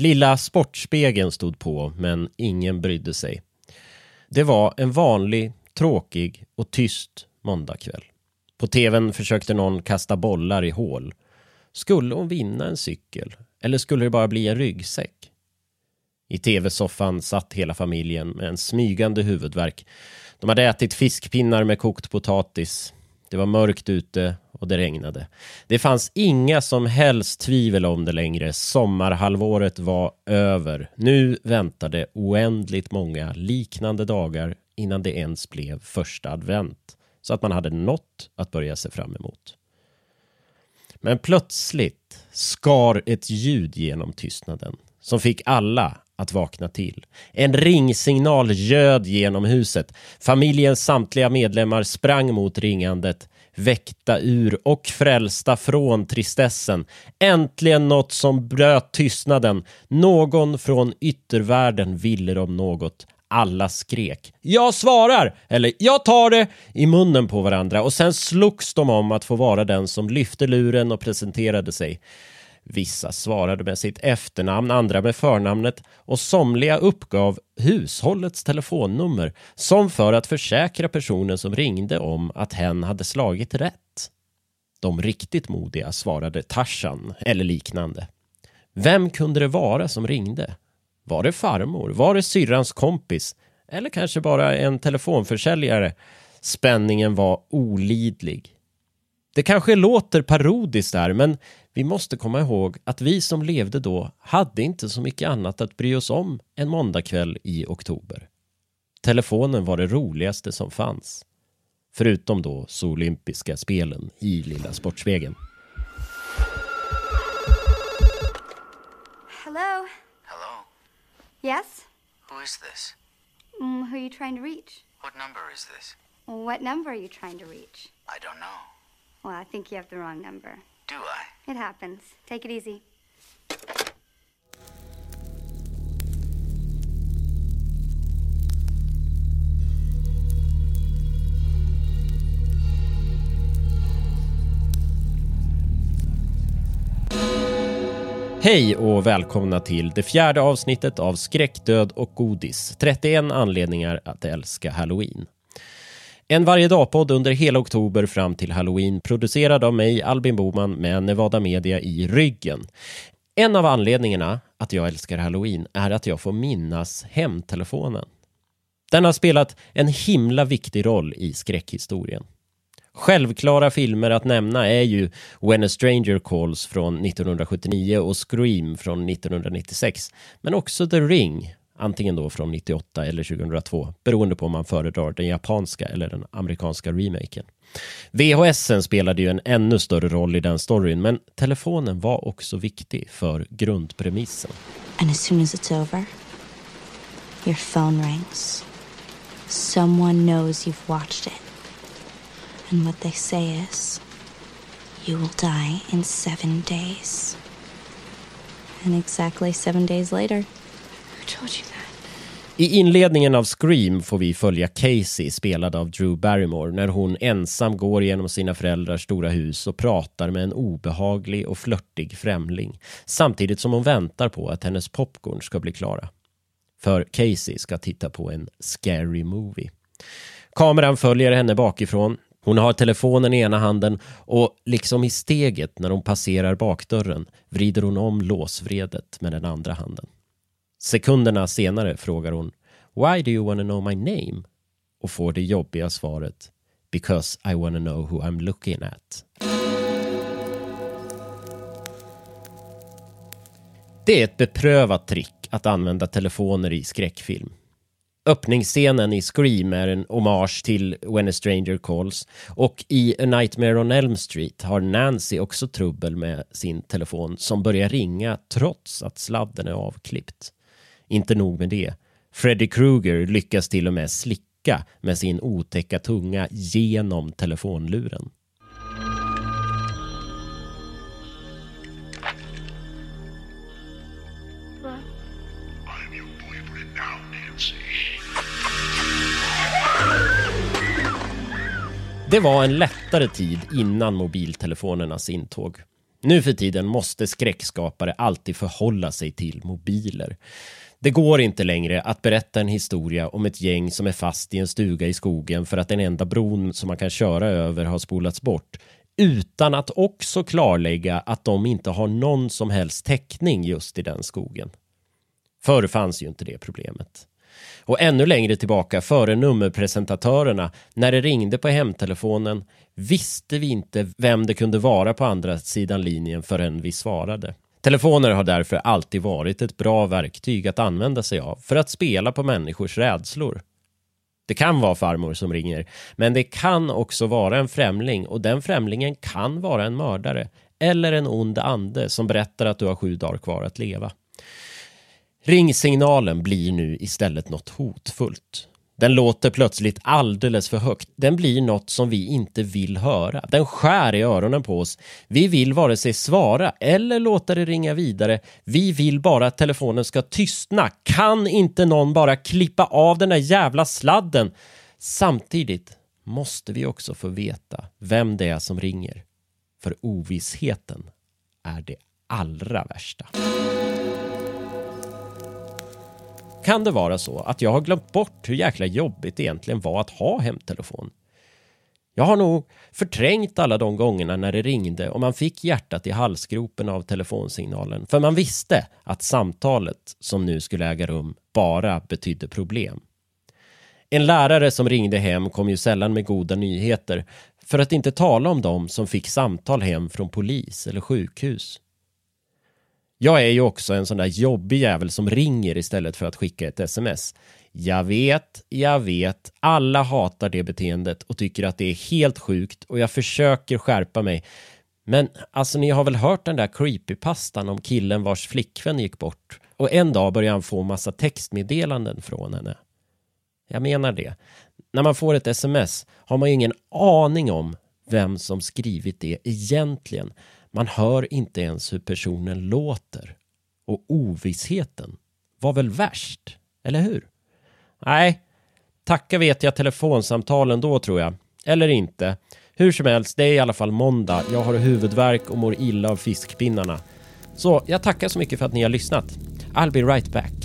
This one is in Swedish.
Lilla Sportspegeln stod på, men ingen brydde sig. Det var en vanlig, tråkig och tyst måndagkväll. På tvn försökte någon kasta bollar i hål. Skulle hon vinna en cykel? Eller skulle det bara bli en ryggsäck? I tv-soffan satt hela familjen med en smygande huvudvärk. De hade ätit fiskpinnar med kokt potatis. Det var mörkt ute och det regnade. Det fanns inga som helst tvivel om det längre. Sommarhalvåret var över. Nu väntade oändligt många liknande dagar innan det ens blev första advent. Så att man hade något att börja se fram emot. Men plötsligt skar ett ljud genom tystnaden som fick alla att vakna till. En ringsignal göd genom huset. Familjens samtliga medlemmar sprang mot ringandet, väckta ur och frälsta från tristessen. Äntligen något som bröt tystnaden. Någon från yttervärlden ville dem något. Alla skrek “Jag svarar!” eller “Jag tar det!” i munnen på varandra och sen slogs de om att få vara den som lyfte luren och presenterade sig. Vissa svarade med sitt efternamn, andra med förnamnet och somliga uppgav hushållets telefonnummer som för att försäkra personen som ringde om att hen hade slagit rätt. De riktigt modiga svarade Tarzan eller liknande. Vem kunde det vara som ringde? Var det farmor? Var det syrrans kompis? Eller kanske bara en telefonförsäljare? Spänningen var olidlig. Det kanske låter parodiskt där, men vi måste komma ihåg att vi som levde då hade inte så mycket annat att bry oss om en måndagkväll i oktober. Telefonen var det roligaste som fanns. Förutom då så olympiska spelen i Lilla Sportspegeln. Hello? Hello? Yes? Who is this? Mm, who are you trying to reach? What number is this? What number are you trying to reach? I don't know. Well, I think you have the wrong number. Do I? It happens. Take it easy. Hej och välkomna till det fjärde avsnittet av Skräck, död och godis. 31 anledningar att älska Halloween. En varje dag-podd under hela oktober fram till Halloween producerad av mig, Albin Boman, med Nevada Media i ryggen. En av anledningarna att jag älskar Halloween är att jag får minnas hemtelefonen. Den har spelat en himla viktig roll i skräckhistorien. Självklara filmer att nämna är ju When a Stranger Calls från 1979 och Scream från 1996. Men också The Ring, antingen då från 98 eller 2002, beroende på om man föredrar den japanska eller den amerikanska remaken. VHSen spelade ju en ännu större roll i den storyn, men telefonen var också viktig för grundpremissen. And as soon as it's over, your phone rings. Someone knows you've watched it. And what they say is, you will die in seven days. And exactly seven days later, Who told you that? I inledningen av Scream får vi följa Casey, spelad av Drew Barrymore, när hon ensam går genom sina föräldrars stora hus och pratar med en obehaglig och flörtig främling, samtidigt som hon väntar på att hennes popcorn ska bli klara. För Casey ska titta på en scary movie. Kameran följer henne bakifrån. Hon har telefonen i ena handen och liksom i steget när hon passerar bakdörren vrider hon om låsvredet med den andra handen. Sekunderna senare frågar hon Why do you wanna know my name? och får det jobbiga svaret Because I wanna know who I'm looking at. Det är ett beprövat trick att använda telefoner i skräckfilm. Öppningsscenen i Scream är en hommage till When a Stranger Calls och i A Nightmare on Elm Street har Nancy också trubbel med sin telefon som börjar ringa trots att sladden är avklippt. Inte nog med det. Freddy Krueger lyckas till och med slicka med sin otäcka tunga genom telefonluren. Det var en lättare tid innan mobiltelefonernas intåg. Nu för tiden måste skräckskapare alltid förhålla sig till mobiler. Det går inte längre att berätta en historia om ett gäng som är fast i en stuga i skogen för att den enda bron som man kan köra över har spolats bort utan att också klarlägga att de inte har någon som helst täckning just i den skogen. Förr fanns ju inte det problemet. Och ännu längre tillbaka, före nummerpresentatörerna, när det ringde på hemtelefonen visste vi inte vem det kunde vara på andra sidan linjen förrän vi svarade. Telefoner har därför alltid varit ett bra verktyg att använda sig av för att spela på människors rädslor. Det kan vara farmor som ringer, men det kan också vara en främling och den främlingen kan vara en mördare eller en ond ande som berättar att du har sju dagar kvar att leva. Ringsignalen blir nu istället något hotfullt. Den låter plötsligt alldeles för högt. Den blir något som vi inte vill höra. Den skär i öronen på oss. Vi vill vare sig svara eller låta det ringa vidare. Vi vill bara att telefonen ska tystna. Kan inte någon bara klippa av den där jävla sladden? Samtidigt måste vi också få veta vem det är som ringer. För ovissheten är det allra värsta. Kan det vara så att jag har glömt bort hur jäkla jobbigt det egentligen var att ha hemtelefon? Jag har nog förträngt alla de gångerna när det ringde och man fick hjärtat i halsgropen av telefonsignalen. För man visste att samtalet som nu skulle äga rum bara betydde problem. En lärare som ringde hem kom ju sällan med goda nyheter. För att inte tala om dem som fick samtal hem från polis eller sjukhus. Jag är ju också en sån där jobbig jävel som ringer istället för att skicka ett sms. Jag vet, jag vet, alla hatar det beteendet och tycker att det är helt sjukt och jag försöker skärpa mig. Men alltså ni har väl hört den där creepypastan om killen vars flickvän gick bort och en dag började han få massa textmeddelanden från henne. Jag menar det. När man får ett sms har man ju ingen aning om vem som skrivit det egentligen. Man hör inte ens hur personen låter. Och ovissheten var väl värst, eller hur? Nej, tacka vet jag telefonsamtalen då tror jag. Eller inte. Hur som helst, det är i alla fall måndag. Jag har huvudvärk och mår illa av fiskpinnarna. Så jag tackar så mycket för att ni har lyssnat. I'll be right back.